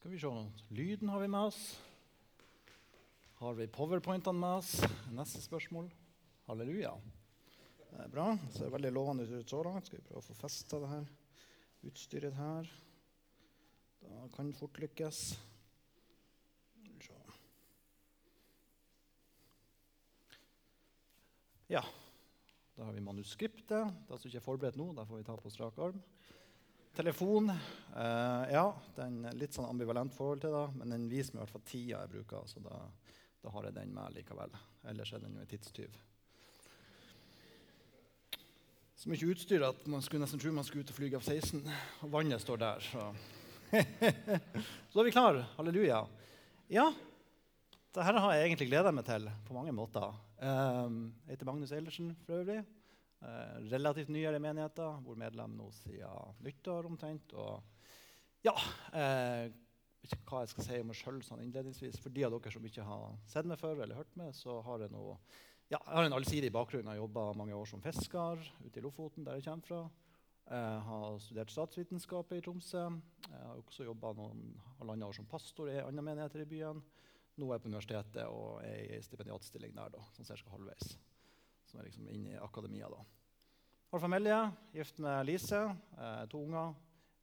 Skal vi se. Lyden har vi med oss. Har vi powerpointene med oss? Neste spørsmål. Halleluja. Det er bra. Det ser veldig lovende ut så langt. Skal vi prøve å få festa det her utstyret her. Da kan det fort lykkes. Ja. Da har vi manuskriptet. Det som ikke er forberedt nå, det får vi ta på strak arm. Telefon. Eh, ja, det er litt sånn ambivalent forhold til det, men den viser meg i hvert fall tida jeg bruker. så da, da har jeg den med likevel. Ellers er den jo en tidstyv. Så mye utstyr at man skulle nesten tro man skulle ut og fly av 16 Og vannet står der. Så. så er vi klar. Halleluja. Ja, dette har jeg egentlig gleda meg til på mange måter. Um, jeg heter Magnus Eilertsen for øvrig. Uh, relativt nyere menigheter, hvor medlem nå siden nyttår omtrent. Og ja eh, ikke hva jeg skal si om meg sjøl sånn innledningsvis. For de av dere som ikke har sett meg før eller hørt meg, så har jeg, noe, ja, jeg har en allsidig bakgrunn. Jeg har jobba mange år som fisker ute i Lofoten, der jeg kommer fra. Jeg har studert statsvitenskap i Tromsø. Jeg har også jobba halvannet år som pastor i andre menigheter i byen. Nå er jeg på universitetet og er i stipendiatstilling der, da, sånn ca. halvveis. Som er liksom inne i akademia. da. Har familie, gift med Lise, eh, to unger.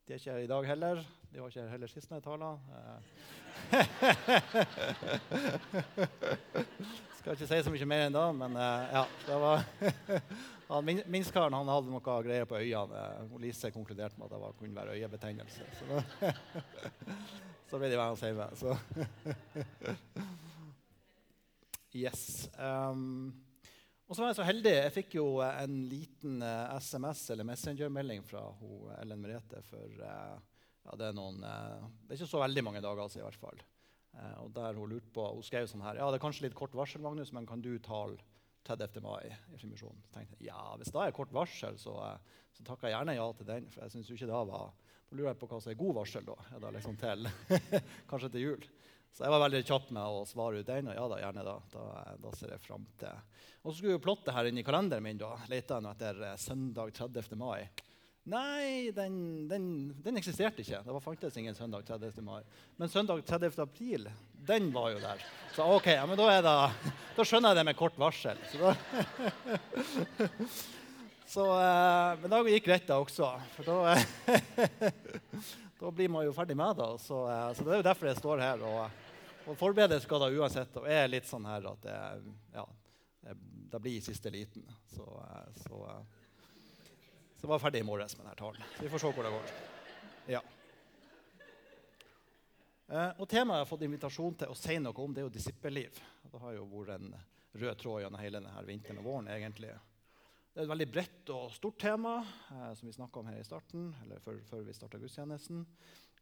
De er ikke her i dag heller. De var ikke her heller sist jeg tala. Skal ikke si så mye mer enn da, men eh, ja. det var han, Minstkaren han hadde noe greier på øynene. Lise konkluderte med at det var, kunne være øyebetennelse. Så, så ble de værende hjemme. Yes. Um, og så var jeg så heldig. Jeg fikk jo en liten uh, eh, SMS- eller Messenger-melding fra Ellen Merete for uh, ja, det, er noen, uh, det er ikke så veldig mange dager siden. i hvert fall. og der Hun lurte på, hun skrev sånn her Ja, det er kanskje litt kort varsel, Magnus, men kan du tale 30. mai i Frimisjonen? Så tenkte jeg ja, hvis det er kort varsel, så, så takker jeg gjerne ja til den. For jeg syns ikke det var Da lurer jeg på hva som er god varsel, da. Er det liksom til kanskje til jul? Så jeg var veldig kjapp med å svare ut den. Og ja da, gjerne da. Da, da ser jeg fram til. Og så skulle jeg plotte her inne i kalenderen min. da, Leta etter søndag 30. mai. Nei, den, den, den, eksisterte ikke. Det var faktisk ingen søndag 30. mai. Men søndag 30. april, den var jo der. Så ok, ja, men da, det, da skjønner jeg det med kort varsel. Så da, så, eh, men da gikk greit, da også. For da, da blir man jo ferdig med det. Så, eh, så, det er jo derfor jeg står her. Og, og forberede skal da uansett. Og er litt sånn her at det, ja, det blir siste liten. Så, så, så var jeg ferdig i morges med denne talen. Så vi får se hvor det går. Ja. Eh, og Temaet jeg har fått invitasjon til å si noe om, det er jo disippelliv. Det har jo vært en rød tråd gjennom hele denne vinteren og våren. egentlig. Det er et veldig bredt og stort tema eh, som vi snakka om her i starten, eller før, før vi starta gudstjenesten.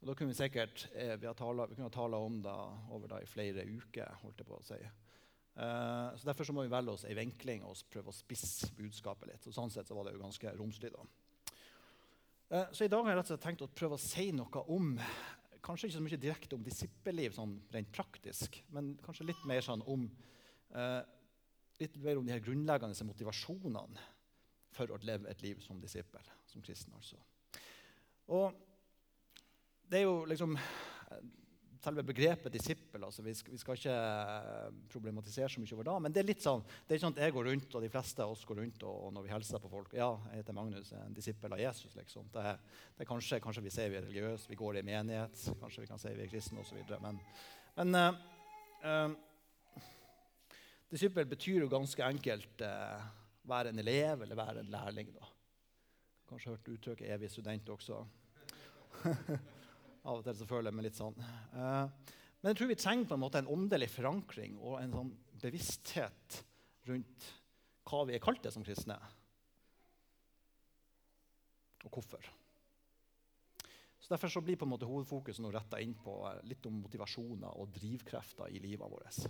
Og da kunne vi sikkert eh, vi, tala, vi kunne tale om det over da, i flere uker. holdt jeg på å si. Eh, så Derfor så må vi velge oss ei vinkling og prøve å spisse budskapet litt. Så sånn sett så var det jo ganske romslig. da. Eh, så I dag har jeg rett og slett tenkt å prøve å si noe om kanskje ikke så mye direkte om disippelliv sånn rent praktisk, men kanskje litt mer sånn om uh, litt mer om de her grunnleggende motivasjonene for å leve et liv som disippel, som kristen. altså. Og det er jo liksom selve begrepet disippel. Altså, vi, skal, vi, skal, ikke eh, problematisere så mye over det. Men det er litt sånn, det er ikke sånn at jeg går rundt, og de fleste av oss går rundt og, og når vi hilser på folk Ja, jeg heter Magnus, jeg er en disippel av Jesus. liksom. Det, det er kanskje, kanskje, vi sier vi er religiøse, vi går i menighet, kanskje vi kan si vi er kristne osv. Men, men uh, uh, disippel betyr jo ganske enkelt uh, være en elev eller være en lærling. da. Kanskje hørt uttrykket 'evig student' også. Av og til så føler jeg meg litt sånn. Uh, men jeg tror vi trenger på en måte en åndelig forankring og en sånn bevissthet rundt hva vi er kalt det som kristne, og hvorfor. Så Derfor så blir på en måte hovedfokuset nå retta inn på eh, litt om motivasjoner og drivkrefter i livet vårt.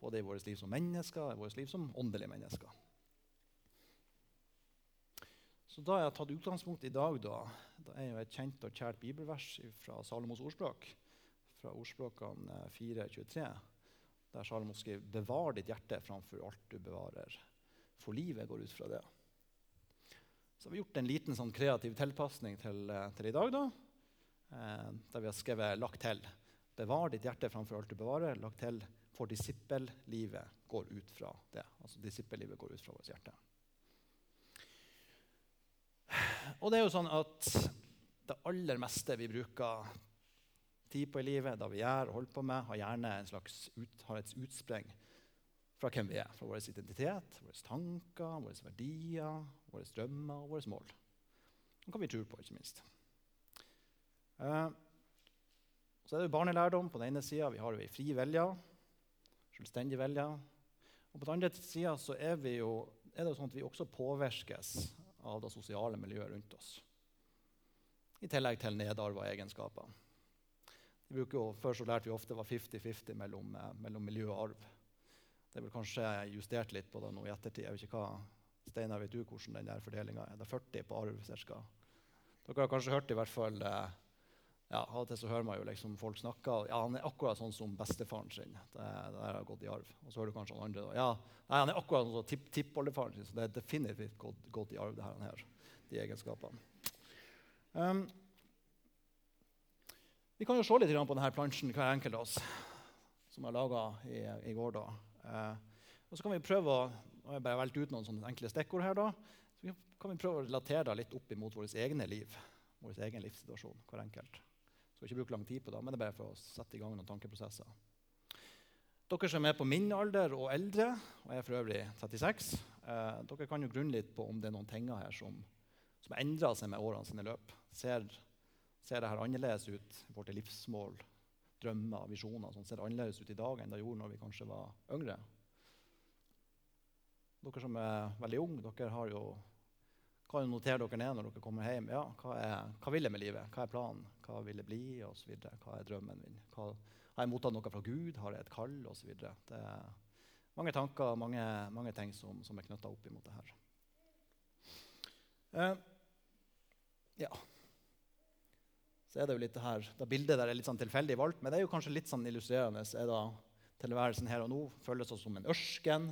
Både i vårt liv som mennesker og i vårt liv som åndelige mennesker. Så da har tatt utgangspunkt i dag, da, det er jo et kjent og kjært bibelvers fra Salomos ordspråk, fra ordspråkene 4.23, der Salomo skriver 'Bevar ditt hjerte framfor alt du bevarer', for livet går ut fra det. Så har vi gjort en liten sånn kreativ tilpasning til, til, i dag, da, eh, der vi har skrevet 'lagt til'. 'bevar ditt hjerte framfor alt du bevarer', lagt til 'for disippellivet går ut fra det'. Altså disippellivet går ut fra vårt hjerte. Og det er jo sånn at det aller meste vi bruker tid på i livet, det vi gjør og holder på med, har gjerne en slags ut, har et utspring fra hvem vi er. Fra vår identitet, våre tanker, våre verdier, våre drømmer og våre mål. Og hva vi tror på, ikke minst. Uh, så er det barnelærdom på den ene sida. Vi har jo ei fri velja, Selvstendig velja. Og på den andre sida er, er, det sånn at vi også påvirkes av det sosiale miljøet rundt oss. I tillegg til nedarva egenskaper. Jo, før så lærte vi ofte var 50-50 mellom, eh, mellom, miljø og arv. Det er vel kanskje justert litt på det nå i ettertid. Jeg vet ikke hva, Steinar, vet du hvordan den fordelinga er? Det er 40 på arv ca. Dere har kanskje hørt i hvert fall eh, ja, Av og til så hører man jo liksom folk snakke ja, han er akkurat sånn som bestefaren sin. Det, det har gått i arv. Og så hører du kanskje han andre ja, nei, han er akkurat sånn som tipp, tippoldefaren sin. Så det er definitivt gått, gått i arv, det her, de egenskapene. Um, vi kan jo se litt på denne plansjen, hver enkelt av oss, som jeg laga i, i, går. da. Eh, og så kan vi prøve å og jeg bare valgt ut noen sånne enkle stikkord her. da, så kan vi prøve å relatere det litt opp mot vårt egne liv. Vår egen livssituasjon, hver enkelt. Skal ikke bruke lang tid på det, men det er bare for å sette i gang noen tankeprosesser. Dere som er på min alder og eldre, og jeg er for øvrig 36, eh, dere kan jo grunne litt på om det er noen ting her som, som endrer seg med årene sine løp. Ser, ser det her annerledes ut i forhold til livsmål, drømmer, visjoner? Sånn ser det annerledes ut i dag enn det gjorde når vi kanskje var yngre? Dere som er veldig unge, dere har jo kan jo notere dere ned når dere kommer hjem. Ja, hva, er, hva vil jeg med livet? Hva er planen? Hva vil jeg bli? Og så hva er drømmen min? Hva, har jeg mottatt noe fra Gud? Har jeg et kall? Og så det er mange tanker mange, mange ting som, som er knytta opp imot det her. Uh, ja. Så er det jo litt det her, det Bildet der er litt sånn tilfeldig valgt, men det er jo kanskje litt sånn illustrerende. er da Tilværelsen her og nå føles som en ørken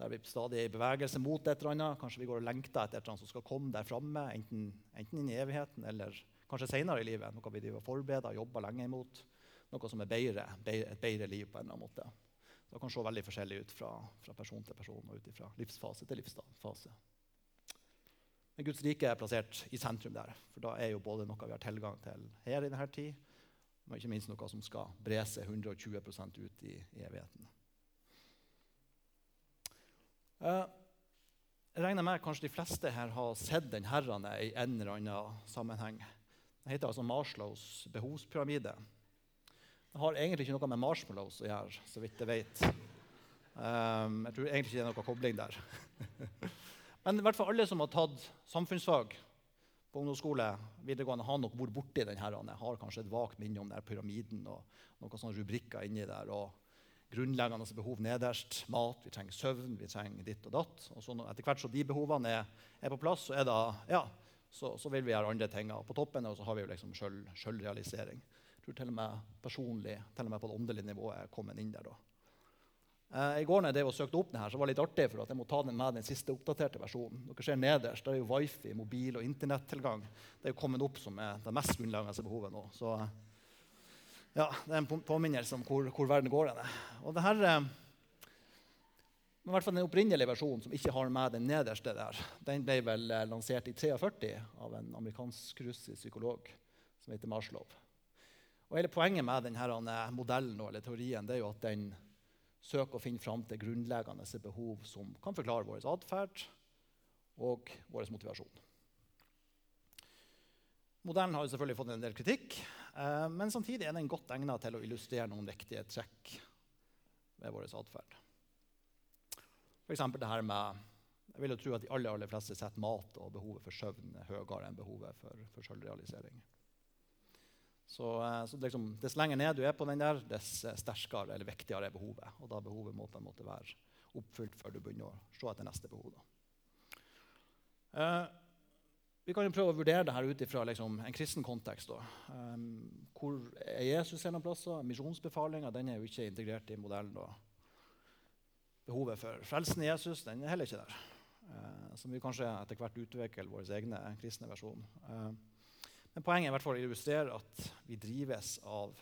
der vi stadig er i bevegelse mot et eller annet. Kanskje vi går og lengter etter et eller annet som skal komme der framme, enten, enten, i evigheten eller kanskje senere i livet. Noe vi driver forbereder og jobber lenge imot. Noe som er bedre, et bedre liv på en eller annen måte. Det kan se veldig forskjellig ut fra, fra person til person og ut fra livsfase til livsfase. Men Guds rike er plassert i sentrum der. For da er jo både noe vi har tilgang til her i denne tid, men ikke minst noe som skal bre seg 120% ut i evigheten. Eh, jeg regner med kanskje de fleste her har sett den herren i en eller annen sammenheng. Det heter altså Marslows behovspyramide. Det har egentlig ikke noe med marshmallows å gjøre, så vidt jeg vet. Um, jeg tror egentlig ikke det er noe kobling der. Men i hvert fall alle som har tatt samfunnsfag på ungdomsskole, videregående, har nok vært borti den her. Har kanskje et vagt minne om den pyramiden og noen sånne rubrikker inni der. og grunnleggende behov nederst. Mat, vi trenger søvn, vi trenger ditt og datt. Og så etter hvert som de behovene er, er, på plass, så, da, ja, så, så, vil vi gjøre andre ting på toppen. Og så har vi jo liksom selvrealisering. Jeg tror til og med personlig, til og med på det åndelige nivået, er kommet inn der. da. Eh, I går når jeg søkte opp den så var det litt artig, for at jeg må ta den med den siste oppdaterte versjonen. Dere ser nederst, der er jo wifi, mobil og internettilgang. Det er jo kommet opp som er det mest grunnleggende behovet nå. Så ja, det er en påminnelse om hvor, hvor verden går. Henne. Og det her, men i hvert fall Den opprinnelige versjonen, som ikke har med den nederste der, den ble vel eh, lansert i 43 av en amerikansk-russisk psykolog som heter Marslov. Og hele Poenget med denne eh, modellen eller teorien det er jo at den søker å finne fram til grunnleggende behov som kan forklare vår atferd og vår motivasjon. Modellen har jo selvfølgelig fått en del kritikk, eh, men samtidig er den godt egnet til å illustrere noen viktige trekk ved vår atferd. F.eks. det her med Jeg vil jo tro at de aller, aller fleste setter mat og behovet for søvn høyere enn behovet for, for selvrealisering. Så, eh, så liksom, Dess lenger ned du er på den der, dess sterkere eller viktigere er behovet. Og da behovet må på en måte være oppfylt før du begynner å se etter neste behov. Da. Vi kan jo prøve å vurdere det her ut fra liksom, en kristen kontekst. Um, hvor er Jesus en av plassene? Misjonsbefalinga er jo ikke integrert i modellen. Da. Behovet for frelsen i Jesus den er heller ikke der. Uh, som vi kanskje etter hvert utvikler vår egne kristne versjon. Uh, men poenget er i hvert fall å illustrere at vi drives av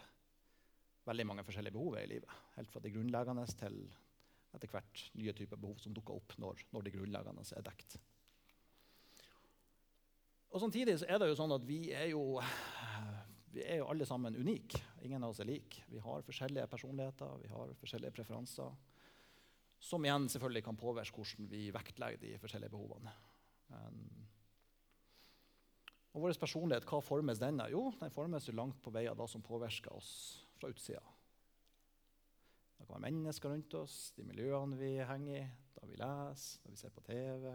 veldig mange forskjellige behov i livet. Helt fra de grunnleggende til etter hvert nye typer behov som dukker opp når, når de grunnleggende er dekt. Og Samtidig er det jo sånn at vi er jo, vi er jo alle sammen unike. Ingen av oss er like. Vi har forskjellige personligheter, vi har forskjellige preferanser. Som igjen selvfølgelig kan påvirke hvordan vi vektlegger de forskjellige behovene. Og vår personlighet, hva formes den av? Jo, den formes jo langt på vei av det som påvirker oss fra utsida. Det kan være mennesker rundt oss, de miljøene vi henger i, da vi leser, det vi ser på TV,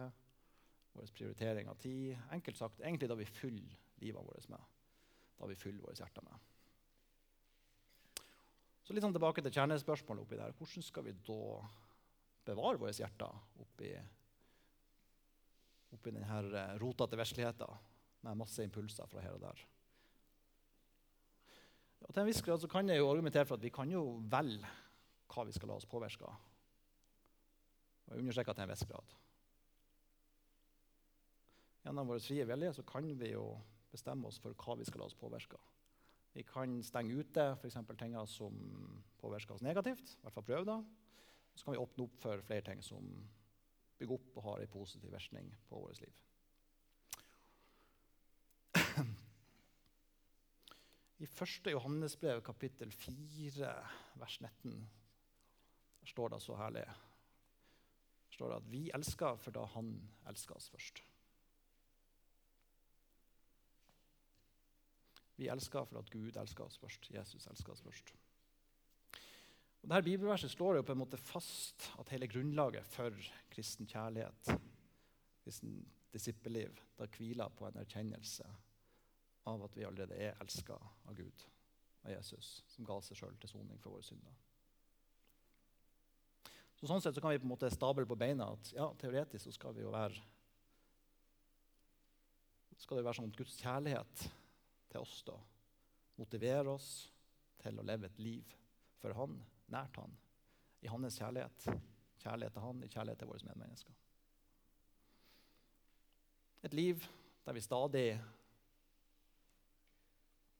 vår prioritering av tid. Enkelt sagt, egentlig da vi fyller livet vårt med. Da vi fyller våre hjerter med. Så litt sånn tilbake til kjernespørsmålet oppi der. Hvordan skal vi da bevare våre hjerter oppi, oppi denne rotete virkeligheten? med masse impulser fra her og der. Og til en viss grad kan jeg jo argumentere for at vi kan jo velge hva vi skal la oss påvirke av. Og jeg understreker til en viss grad. Gjennom vår frie vilje så kan vi jo bestemme oss for hva vi skal la oss påvirke. Vi kan stenge ute f.eks. ting som påvirker oss negativt. i hvert fall prøve det. Så kan vi åpne opp for flere ting som bygger opp og har en positiv virkning på vårt liv. I 1. Johannesbrev, kapittel 4, vers 19, står det så herlig står det at vi elsker for da han elsker oss først. Vi elsker for at Gud elsker oss først. Jesus elsker oss først. Og dette Bibelverset slår jo på en måte fast at hele grunnlaget for kristen kjærlighet, kristen disippelliv, da hviler på en erkjennelse av at vi allerede er elska av Gud, av Jesus, som ga seg sjøl til soning for våre synder. Så sånn sett så kan vi på en måte stable på beina at ja, teoretisk så skal vi jo være skal det være sånn at Guds kjærlighet til oss da motiverer oss til å leve et liv for Han, nært Han, i Hans kjærlighet. Kjærlighet til Han, i kjærlighet til våre medmennesker. Et liv der vi stadig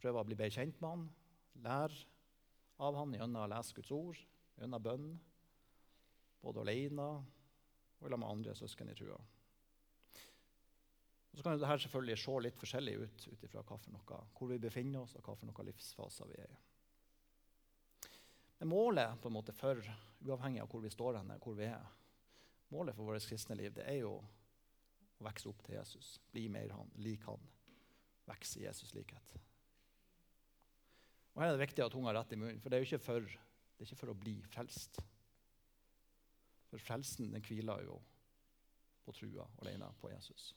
prøver å bli bedre kjent med han, lære av han gjennom å lese Guds ord, gjennom bønn, både alene og sammen med andre søsken i trua. Og så kan dette selvfølgelig se litt forskjellig ut ut ifra hvor vi befinner oss, og hva for noen livsfaser vi er i. Men målet på en måte for, uavhengig av hvor vi står henne, hvor vi er, målet for vårt kristne liv det er jo å vokse opp til Jesus, bli mer han, lik han, vokse i Jesus' likhet. Og Her er det viktig at hun har rett i munnen, for det er jo ikke for, det er ikke for å bli frelst. For frelsen den hviler jo på trua alene på Jesus.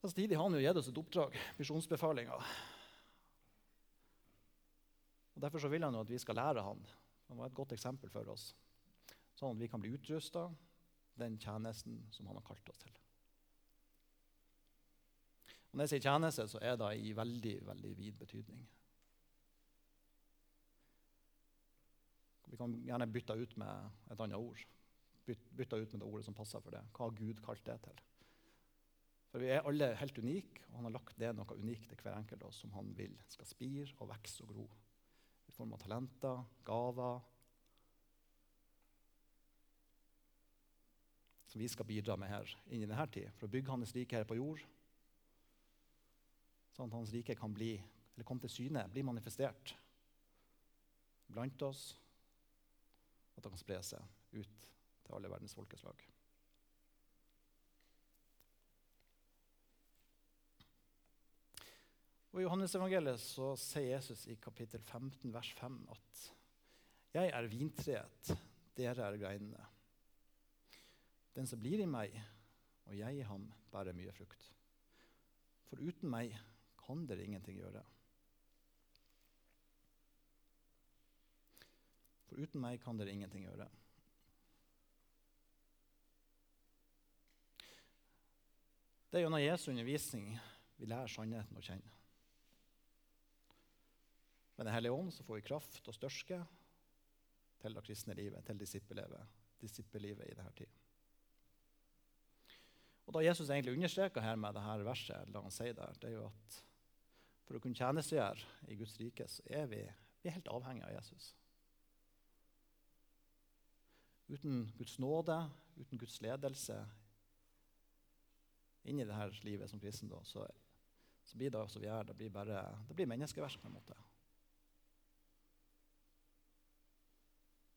Samtidig har han jo gitt oss et oppdrag, misjonsbefalinga. Derfor så vil han jo at vi skal lære han. Han var et godt eksempel for oss, sånn at vi kan bli utrusta den tjenesten som han har kalt oss til. Og når jeg sier tjeneste, så er det i veldig, veldig vid betydning. Vi kan gjerne bytte ut med et annet ord. Bytte ut med det ordet som passer for det. Hva har Gud kalt det til? For Vi er alle helt unike, og han har lagt det noe unikt til hver enkelt av oss som han vil skal spire og vokse og gro. I form av talenter, gaver Som vi skal bidra med her inn i denne tid, for å bygge hans rike her på jord sånn at Hans rike kan bli, eller komme til syne, bli manifestert blant oss, at det kan spre seg ut til alle verdens folkeslag. Og I Johannes-evangeliet så sier Jesus i kapittel 15, vers 5 at jeg er vintreet, dere er greinene. Den som blir i meg, og jeg i ham, bærer mye frukt. For uten meg kan dere ingenting gjøre. For uten meg kan dere ingenting gjøre. Det er gjennom Jesu undervisning vi lærer sannheten å kjenne. Med Den hellige ånd så får vi kraft og størske til det kristne livet, til disippellivet, disippellivet i denne tiden. Og Da Jesus egentlig understreker her med dette verset, la han si der, det er jo at For å kunne tjenestegjøre i Guds rike så er vi, vi er helt avhengige av Jesus. Uten Guds nåde, uten Guds ledelse inn i dette livet som kristen, så, så, blir det som vi er, det blir, bare, det blir menneskeverk på en måte.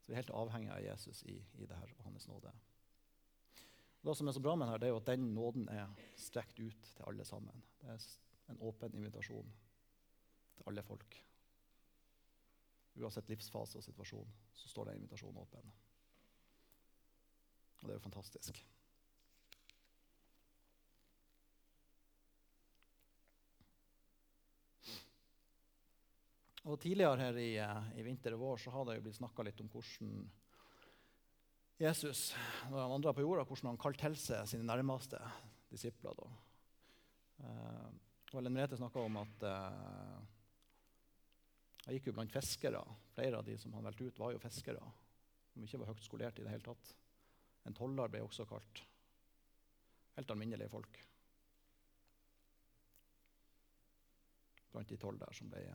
Så vi er helt avhengig av Jesus i, i det her og hans nåde. Og det som er så bra med det, er jo at den nåden er strekt ut til alle sammen. Det er en åpen invitasjon til alle folk. Uansett livsfase og situasjon så står den invitasjonen åpen. Og det er jo fantastisk. Og Tidligere her i, eh, i, vinter og vår så har det jo blitt snakka litt om hvordan Jesus når han vandra på jorda, hvordan han kalte til seg sine nærmeste disipler. Da. Eh, Ellen Merete snakka om at eh, han gikk jo blant fiskere. Flere av de som han valgte ut, var jo fiskere. Som ikke var høyt skolert i det hele tatt. En toller ble også kalt. Helt alminnelige folk. Blant de tolv der som ble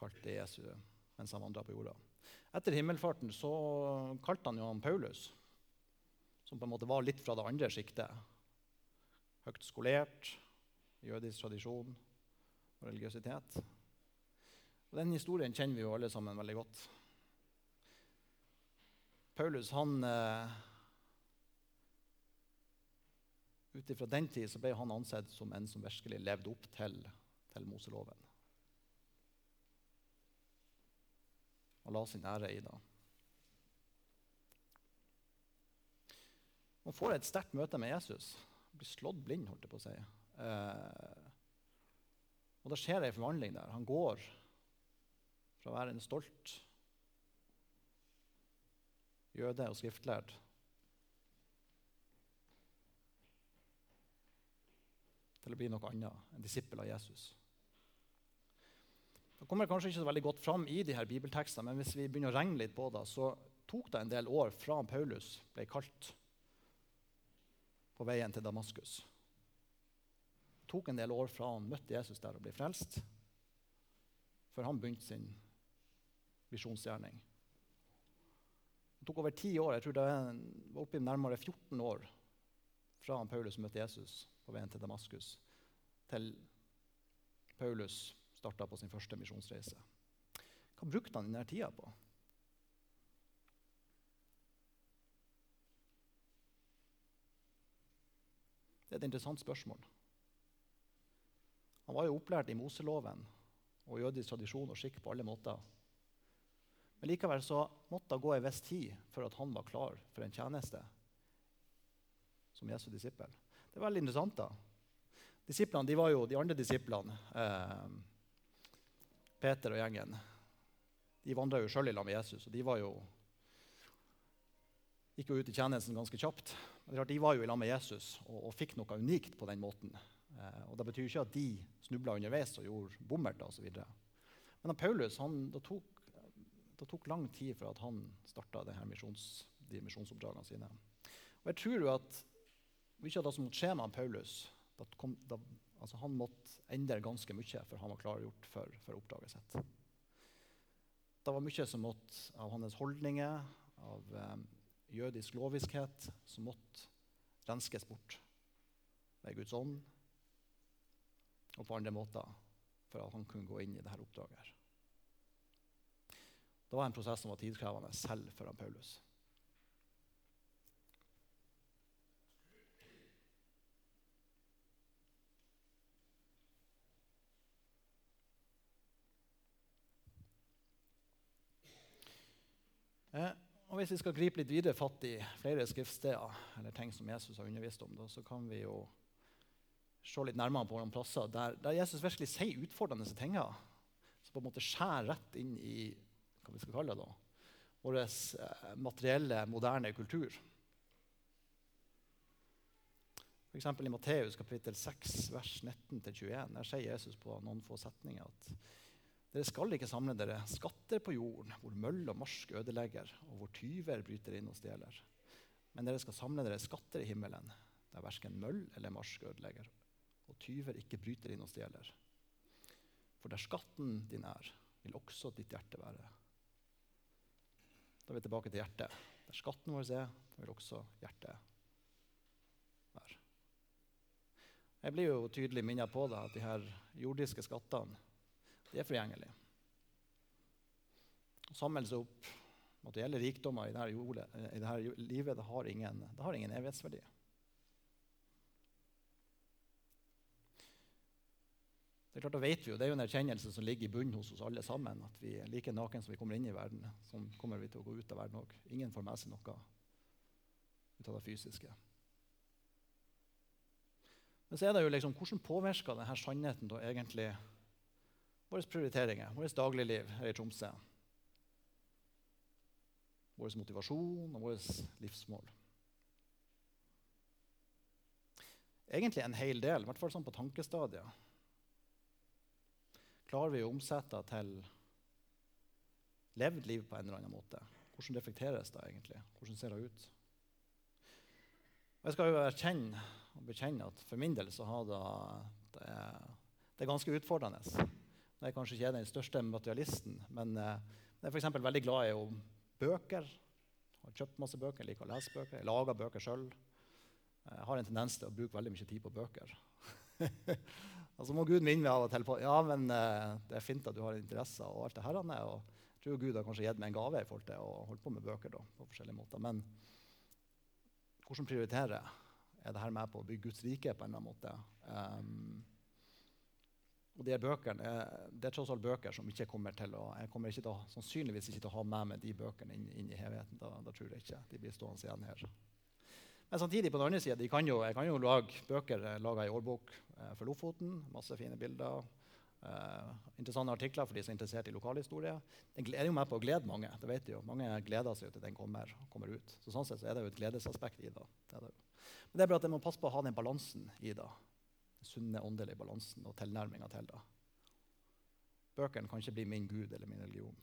kalt Jesu mens han vandra på jorda. Etter himmelfarten så kalte han jo han Paulus, som på en måte var litt fra det andre sjiktet. Høyt skolert, jødisk tradisjon og religiøsitet. Og Den historien kjenner vi jo alle sammen veldig godt. Paulus han eh, Ut ifra den tid så ble han ansett som en som virkelig levde opp til, til Moseloven. Og la sin ære i det. Man får et sterkt møte med Jesus. Blir slått blind, holdt jeg på å si. Eh, og da skjer en forvandling der. Han går fra å være en stolt jøde og skriftlærd til å bli noe annet, en disippel av Jesus. Det kommer kanskje ikke så veldig godt fram i de her bibeltekstene, men hvis vi begynner å regne litt på det, så tok det en del år fra Paulus ble kalt på veien til Damaskus. Det tok en del år fra han møtte Jesus der og ble frelst, før han begynte sin visjonsgjerning. Det tok over ti år. Jeg tror det var oppi nærmere 14 år fra Paulus møtte Jesus på veien til Damaskus, til Paulus starta på sin første misjonsreise. Hva brukte han denne tida på? Det er et interessant spørsmål. Han var jo opplært i Moseloven og jødisk tradisjon og skikk på alle måter. Men likevel så måtte det gå en viss tid før at han var klar for en tjeneste som Jesu disippel. Det er veldig interessant. da. Disiplene, de var jo de andre disiplene, eh, Peter og gjengen, de vandra jo sjøl i lag med Jesus. og de var jo gikk jo ut i tjenesten ganske kjapt. De var jo i lag med Jesus og, og, fikk noe unikt på den måten. Eh, og Det betyr ikke at de snubla underveis og gjorde bommerter osv. Men Paulus han, det tok det tok lang tid før han starta misjons, de misjonsoppdragene sine. Og jeg tror jo at mye av det som skjer skje med Paulus kom, da, altså Han måtte endre ganske mye for han var klargjort for, for oppdraget sitt. Det var mye som måtte, av hans holdninger, av eh, jødisk loviskhet, som måtte renskes bort med Guds ånd og på andre måter for at han kunne gå inn i dette oppdraget. Det var en prosess som var tidkrevende selv for Paulus. Eh, og Hvis vi skal gripe litt videre fatt i flere skriftsteder eller ting som Jesus har undervist om, da, så kan vi jo se litt nærmere på noen plasser der, der Jesus virkelig sier utfordrende ting. Som på en måte skjærer rett inn i hva vi skal kalle det, vår eh, materielle, moderne kultur. F.eks. i Matteus kapittel 6, vers 19-21. Der sier Jesus på noen få setninger at dere skal ikke samle dere skatter på jorden, hvor møll og marsk ødelegger, og hvor tyver bryter inn og stjeler. Men dere skal samle dere skatter i himmelen, der verken møll eller marsk ødelegger, og tyver ikke bryter inn og stjeler. For der skatten din er, vil også ditt hjerte være. Da er vi tilbake til hjertet. Der skatten vår er, vil også hjertet være. Jeg blir jo tydelig minnet på det at de her jordiske skattene de er forgjengelige. Å samle seg opp materielle rikdommer i dette, jordet, i livet det har, ingen, det har ingen evighetsverdi. Det er klart, det vet vi jo, det er jo en erkjennelse som ligger i bunnen hos oss alle sammen. At vi er like naken som vi kommer inn i verden, som kommer vi til å gå ut av verden òg. Ingen får med seg noe ut av det fysiske. Men så er det jo liksom, hvordan påvirker denne sannheten da egentlig våre prioriteringer, vårt dagligliv her i Tromsø? Vår motivasjon og vårt livsmål? Egentlig en hel del, i hvert fall sånn på tankestadiet klarer vi å omsette til levd liv på en eller annen måte? Hvordan reflekteres det egentlig? Hvordan ser det ut? Og jeg skal jo erkjenne og bekjenne at for min del så har det, det, det er ganske utfordrende. Jeg er kanskje ikke den største materialisten, men eh, jeg er for veldig glad i bøker. Jeg har kjøpt masse bøker, jeg liker å lese bøker. Jeg lager bøker sjøl. Jeg har en tendens til å bruke veldig mye tid på bøker. Og så må Gud minne meg av og til på ja, men uh, det er fint at du har interesser. og alt det her. Og jeg tror Gud har kanskje gitt meg en gave i forhold til å holde på med bøker. Da, på forskjellige måter. Men hvordan prioritere? Er dette med på å bygge Guds rike på en eller annen måte? Um, og de bøkene er, det er tross alt bøker som ikke kommer til å Jeg kommer ikke til å, sannsynligvis ikke til å ha med meg de bøkene inn, inn i evigheten. Da, da, tror jeg ikke. De blir stående igjen her. Men samtidig på den andre siden, de kan jo, jeg kan jo lage bøker eh, laga i årbok eh, for Lofoten. Masse fine bilder. Eh, interessante artikler for de som er interessert i lokalhistorie. Den er jo med på å glede mange. det vet jo. Mange gleder seg til den kommer, kommer, ut. Så sånn sett så er det jo et gledesaspekt i det. det, det Men det er bare at jeg må passe på å ha den balansen i det. Sunne åndelige balansen og tilnærminga til det. Bøkene kan ikke bli min gud eller min religion.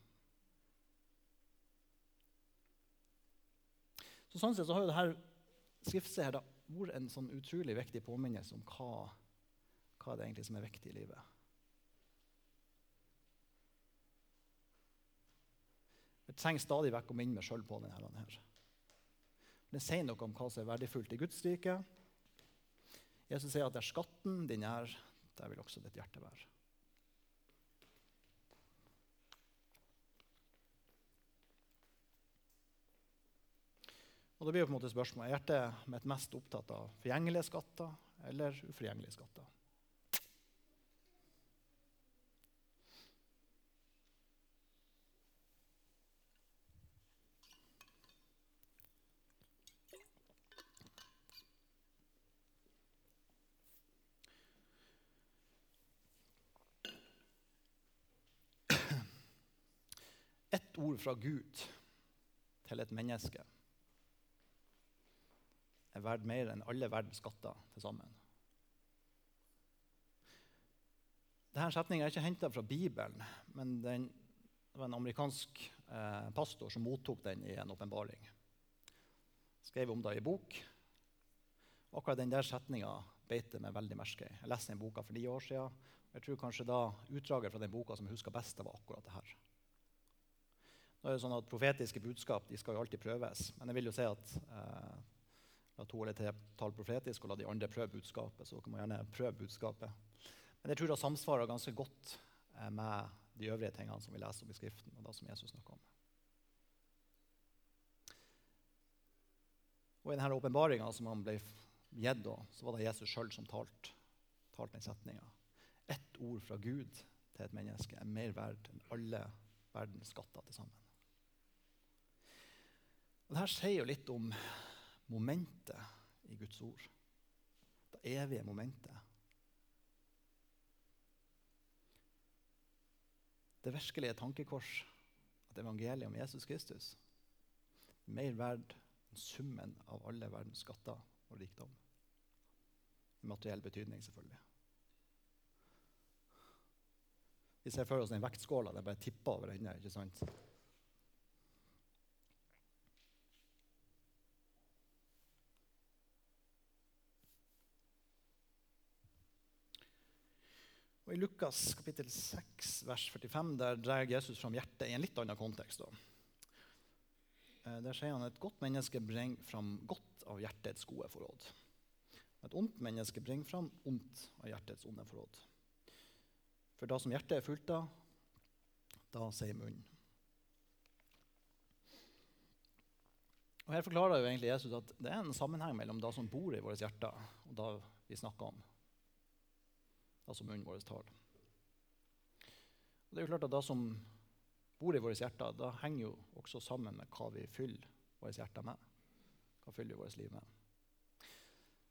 Så sånn sett så har jo dette skriftstedet vært en sånn utrolig viktig påminnelse om hva, hva det egentlig som er viktig i livet. Jeg trenger stadig vekk å minne meg sjøl på denne. Her. Den sier noe om hva som er verdifullt i Guds rike. Jesus sier at der skatten din er, der vil også ditt hjerte være. Og da blir det på en måte spørsmålet, Er hjertet mitt mest opptatt av forgjengelige skatter eller uforgjengelige skatter? Ett ord fra Gud til et menneske er verdt mer enn alle verdens skatter til sammen. Denne setninga er ikke henta fra Bibelen, men den, det var en amerikansk eh, pastor som mottok den i en åpenbaring. Skrev om det i bok. Akkurat den der setninga beit meg veldig merke i. Jeg leste den boka for ni år siden. Jeg tror kanskje da Utdraget fra den boka som jeg husker best, var akkurat det her. Nå er det sånn at Profetiske budskap de skal jo alltid prøves, men jeg vil jo si at eh, La to eller tre tall profetisk, og la de andre prøve budskapet. så kan man gjerne prøve budskapet. Men jeg tror det samsvarer ganske godt eh, med de øvrige tingene som vi leser om i Skriften. og det som Jesus snakker om. Og I denne åpenbaringa som han ble gitt, så var det Jesus sjøl som talte talt den setninga. Ett ord fra Gud til et menneske er mer verdt enn alle verdens skatter til sammen. Og Dette sier jo litt om momentet i Guds ord. Det evige momentet. Det virkelige tankekors at evangeliet om Jesus Kristus er mer verd enn summen av alle verdens skatter og rikdom. I materiell betydning, selvfølgelig. Vi ser for oss den vektskåla der bare tipper over ende. Og I Lukas kapittel 6, vers 45 der drar Jesus fram hjertet i en litt annen kontekst. Da. Eh, der sier han at et godt menneske bringer fram godt av hjertets gode forråd. Et ondt menneske bringer fram ondt av hjertets onde forråd. For da som hjertet er fullt av, da sier munnen. Og Her forklarer jo egentlig Jesus at det er en sammenheng mellom det som bor i våre hjerter, og det vi snakker om. Som munnen vår taler. Og det er jo klart at Det som bor i våre hjerter, da henger jo også sammen med hva vi fyller våre hjerter med. Hva fyller vi vårt liv med.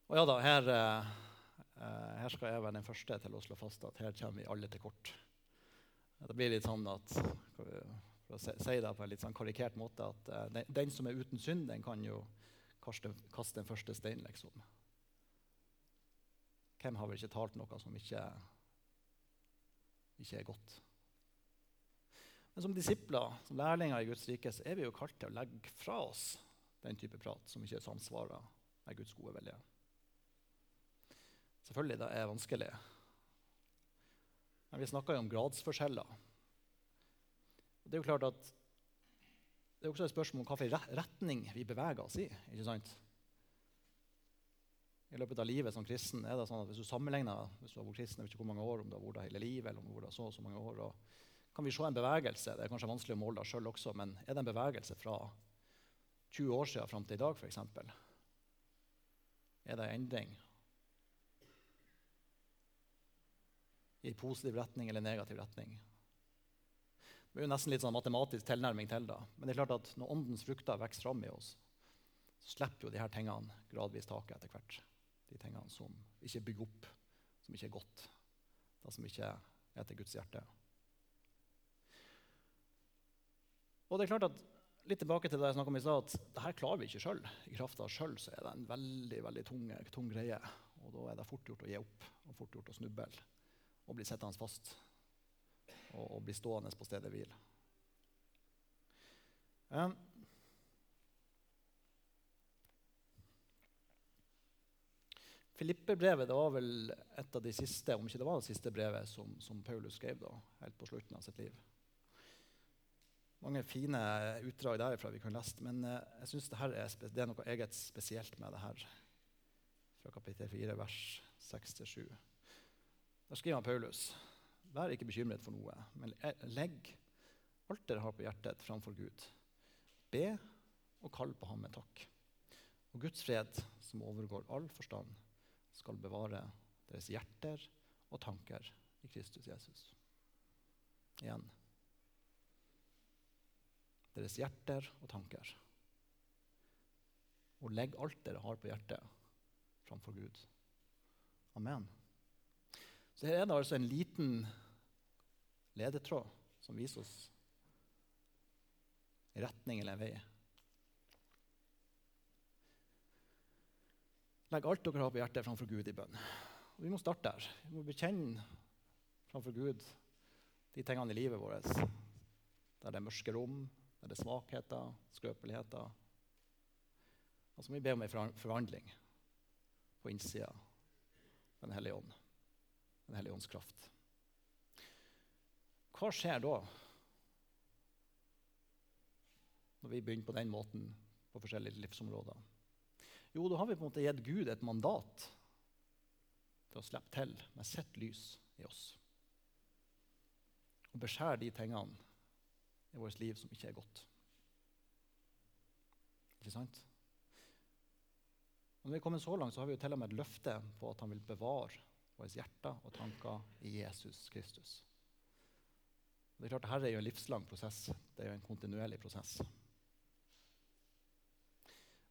Og ja da, her, eh, her, skal jeg være den første til å slå fast at her kommer vi alle til kort. Det blir litt sånn at for å si det på en litt sånn karikert måte, at den, den, som er uten synd, den kan jo kaste, kaste den første steinen, liksom. Hvem har vel ikke talt noe som ikke, ikke er godt? Men som disipler, som lærlinger i Guds rike, så er vi jo kalt til å legge fra oss den type prat som ikke samsvarer med Guds gode vilje. Selvfølgelig, det er vanskelig. Men vi snakker jo om gradsforskjeller. Og det er jo klart at det er også et spørsmål om hvilken retning vi beveger oss i. ikke sant? I løpet av livet som kristen er det sånn at hvis du sammenligner hvis du har vært kristen, jeg vet ikke hvor mange år, om du har vært der hele livet, eller om du har vært der så og så mange år, kan vi se en bevegelse. Det er kanskje vanskelig å måle det sjøl også, men er det en bevegelse fra 20 år siden fram til i dag, f.eks.? Er det en endring i positiv retning eller negativ retning? Det er jo nesten litt sånn matematisk tilnærming til det. Men det er klart at når åndens frukter vokser fram i oss, så slipper jo de her tingene gradvis taket etter hvert. De tingene som ikke bygger opp, som ikke er godt. Det som ikke er til Guds hjerte. Og det er klart at litt tilbake til det jeg om i stad, at det her klarer vi ikke sjøl. I kraft av sjøl er det en veldig veldig tung, tung, greie. Og da er det fort gjort å gi opp og fort gjort å snuble og bli sittende fast og, og bli stående på stedet hvil. Um, Filippebrevet var vel et av de siste om ikke det var det siste brevet som, som Paulus skrev da, helt på slutten av sitt liv. Mange fine utdrag derifra vi kunne lest, men uh, jeg synes det, det er noe eget spesielt med det her. Fra kapittel 4, vers 6-7. Der skriver han Paulus Vær ikke bekymret for noe, men legg alt dere har på hjertet, framfor Gud. Be og kall på ham med takk. Og Guds fred, som overgår all forstand, skal bevare deres hjerter og tanker i Kristus Jesus. Igjen. Deres hjerter og tanker. Og legg alt dere har på hjertet, framfor Gud. Amen. Så her er det altså en liten ledetråd som viser oss retning eller vei. Legg alt dere har på hjertet, framfor Gud i bønn. Og vi må starte der. Vi må bekjenne framfor Gud de tingene i livet vårt der det er mørke rom, der det er svakheter, skrøpeligheter. Og så må vi be om en forvandling på innsida av Den hellige ånd. Den hellige ånds kraft. Hva skjer da? Når vi begynner på den måten på forskjellige livsområder? Jo, da har vi på en måte gitt Gud et mandat til å slippe til med sitt lys i oss. Og beskjære de tingene i vårt liv som ikke er godt. Ikke sant? Og når vi kommer så langt, så har vi jo til og med et løfte på at han vil bevare våre hjerter og tanker i Jesus Kristus. Og det er klart, Dette er jo en livslang prosess. Det er jo en kontinuerlig prosess.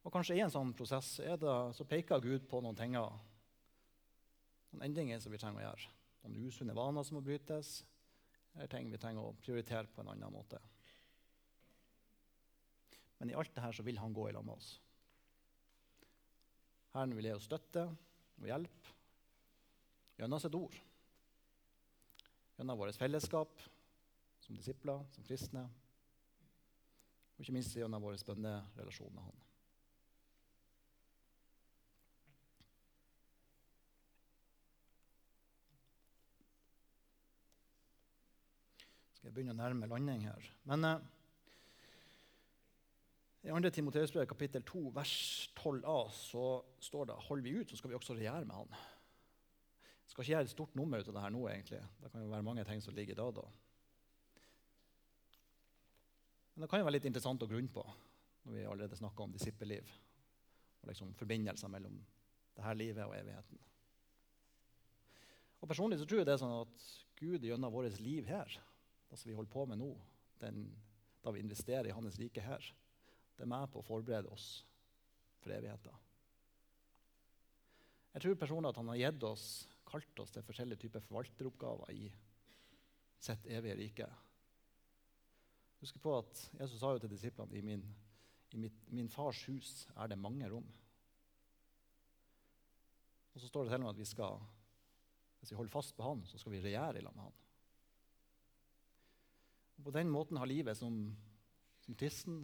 Og Kanskje i en sånn prosess det, så peker Gud på noen ting, noen endringer som vi trenger å gjøre. Noen usunne vaner som må brytes, eller ting vi trenger å prioritere på en annen måte. Men i alt dette så vil han gå i lag med oss. Herren vil gi oss støtte og hjelp gjennom sitt ord. Gjennom vårt fellesskap, som disipler, som kristne, og ikke minst gjennom våre spennende relasjoner med Han. Jeg begynner å nærme landing her. Men eh, i 2. Timoteus-brev kapittel 2 vers 12a så står det holder vi ut, så skal vi også regjere med han. Jeg skal ikke gjøre et stort nummer ut av det her nå. egentlig. Det kan jo være mange ting som ligger i dag. da. Men det kan jo være litt interessant å grunne på når vi allerede snakker om disippelliv. Og liksom forbindelser mellom dette livet og evigheten. Og Personlig så tror jeg det er sånn at Gud gjennom vårt liv her, det som vi holder på med nå, den, da vi investerer i Hans rike her, det er med på å forberede oss for evigheten. Jeg tror personlig at han har gitt oss, kalt oss til forskjellige typer forvalteroppgaver i sitt evige rike. Husk på at Jesus sa jo til disiplene i min, i mitt, min fars hus er det mange rom. Og så står det til og med at vi skal, hvis vi holder fast på han, så skal vi regjere i lag med han. Og på den måten har livet som, som kristen,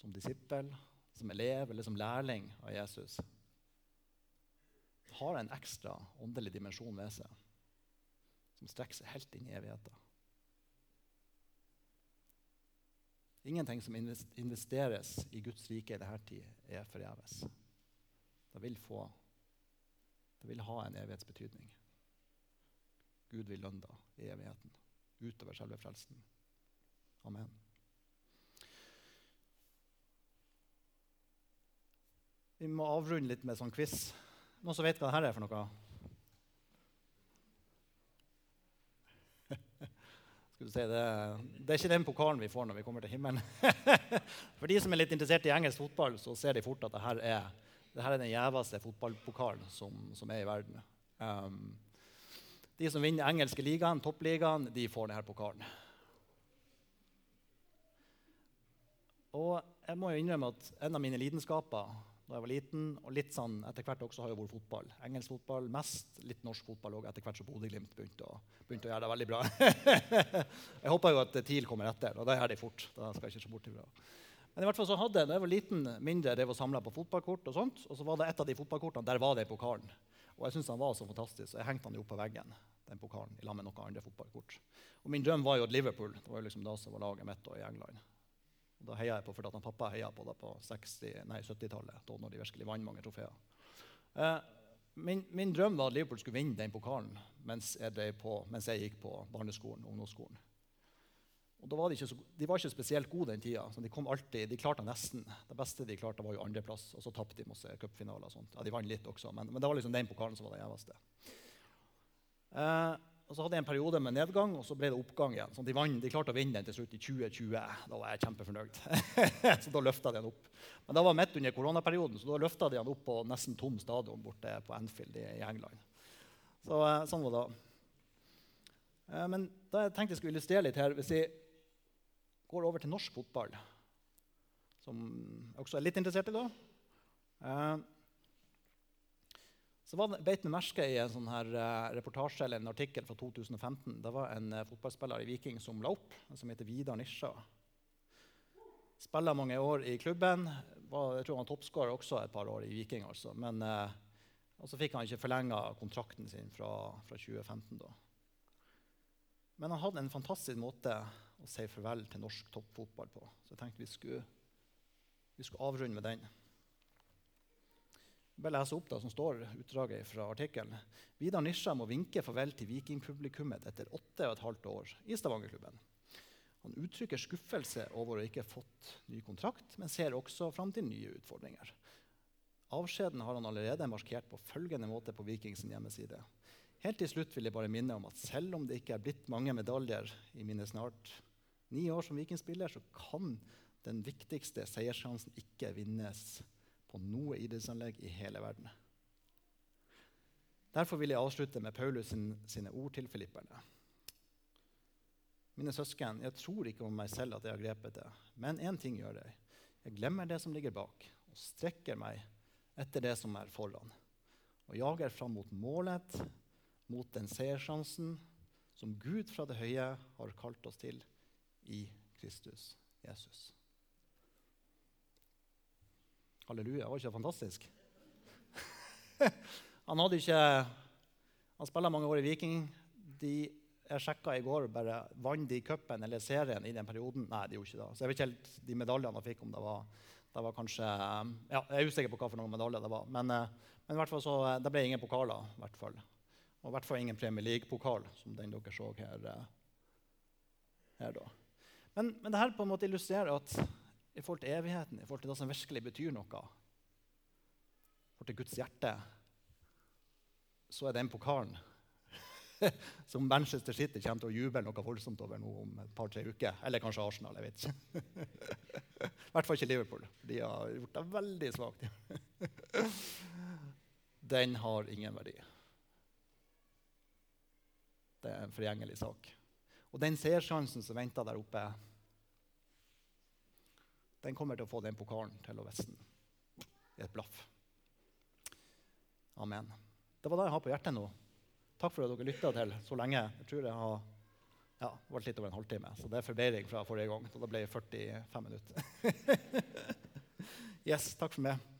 som disippel, som elev eller som lærling av Jesus har en ekstra åndelig dimensjon ved seg som strekker seg helt inn i evigheten. Ingenting som investeres i Guds rike i dette tid, er forgjeves. Det vil, få, det vil ha en evighetsbetydning. Gud vil lønne i evigheten, utover selve frelsen. Amen. Vi må avrunde litt med sånn quiz. Noen som vet hva dette er for noe? Skal Si, det, det, er ikke den pokalen vi får når vi kommer til himmelen. For de som er litt interessert i engelsk fotball, så ser de fort at dette er, dette er den gjeveste fotballpokalen som, som, er i verden. Um, de som vinner engelske ligaen, toppligaen, de får denne pokalen. Og jeg må jo innrømme at en av mine lidenskaper da jeg var liten. Og litt sånn, etter hvert også har jeg vært fotball. Engelsk fotball mest, litt norsk fotball òg, etter hvert som Bodø-Glimt begynte, begynte, å gjøre det veldig bra. jeg håper jo at TIL kommer etter, og det gjør de fort. da skal jeg ikke se bort ifra. Men i hvert fall så hadde jeg, da jeg var liten, mindre drev og samla på fotballkort. Og sånt, og så var det et av de fotballkortene, der var det pokalen. Og jeg syntes han var så fantastisk, så jeg hengte han jo opp på veggen. Den pokalen, i lag med noen andre fotballkort. Og Min drøm var jo at Liverpool det var jo liksom da som var laget mitt i England. Og da heia jeg på fordi at pappa heia på det på 70-tallet, da når de virkelig vant mange trofeer. Eh, min, min, drøm var at Liverpool skulle vinne den pokalen mens jeg, på, mens jeg gikk på barneskolen og ungdomsskolen. Og var de, så, de, var ikke spesielt gode den tida. De, alltid, de klarte nesten. Det beste de klarte, var jo andreplass. Og så tapte de masse cupfinaler. Ja, de vant litt også, men, men, det var liksom den pokalen som var det gjeveste. Eh, og Så hadde jeg en periode med nedgang, og så ble det oppgang igjen. Så de, vann, de klarte å vinne den til slutt i 2020. Da var jeg kjempefornøyd. så da løfta de den opp. Men det var midt under koronaperioden, så da løfta de den opp på nesten tom stadion borte på Anfield i England. Så eh, sånn var det. Eh, men da jeg tenkte jeg skulle illustrere litt her Hvis jeg går over til norsk fotball, som jeg også er litt interessert i da eh, så beit meg merke i en sånn her, uh, reportasje eller en artikkel fra 2015. Det var en uh, fotballspiller i Viking som la opp, som heter Vidar Nisja. Spiller mange år i klubben. Var, jeg tror han var toppskårer også et par år i Viking. altså. Men eh, så fikk han ikke forlenga kontrakten sin fra, fra 2015. da. Men han hadde en fantastisk måte å si farvel til norsk toppfotball på. Så jeg tenkte vi skulle, vi skulle avrunde med den bare lese opp det som står utdraget fra artikkelen. Vidar Nisja må vinke farvel til vikingpublikummet etter åtte og et halvt år i Stavangerklubben. Han uttrykker skuffelse over å ikke ha fått ny kontrakt, men ser også fram til nye utfordringer. Avskjeden har han allerede markert på følgende måte på Vikings hjemmeside. Helt til slutt vil jeg bare minne om at selv om det ikke er blitt mange medaljer i mine snart ni år som vikingspiller, så kan den viktigste seierssjansen ikke vinnes på noe idrettsanlegg i hele verden. Derfor vil jeg avslutte med Paulus sin, sine ord til filipperne. Mine søsken, jeg tror ikke om meg selv at jeg har grepet det, men én ting gjør jeg. Jeg glemmer det som ligger bak, og strekker meg etter det som er foran, og jager fram mot målet, mot den seiersjansen som Gud fra det høye har kalt oss til i Kristus Jesus. Halleluja. Var ikke det fantastisk? han hadde ikke Han spilla mange år i Viking. De jeg sjekka i går bare vant de cupen eller serien i den perioden. Nei, de gjorde ikke det. Så jeg vet ikke helt de medaljene han fikk, om det var, det var kanskje ja, Jeg er usikker på hva for noen medaljer det var. Men, eh, men i hvert fall så, eh, det ble ingen pokaler. I hvert fall. Og i hvert fall ingen Premier League-pokal, som den dere så her. her da. Men, men det her på en måte illustrerer at i forhold til evigheten, i forhold til det som virkelig betyr noe, i forhold til Guds hjerte, så er den pokalen som Manchester City kommer til å juble noe voldsomt over nå om et par-tre uker. Eller kanskje Arsenal. jeg vet ikke. I hvert fall ikke Liverpool. De har gjort det veldig svakt. Den har ingen verdi. Det er en forgjengelig sak. Og den seersjansen som venter der oppe, den kommer til å få den pokalen til visne i et blaff. Amen. Det var det jeg har på hjertet nå. Takk for at dere lytta til så lenge. Jeg tror jeg har ja, det litt over en halvtime, så det er forbedring fra forrige gang. Så det ble 45 minutter. yes, takk for meg.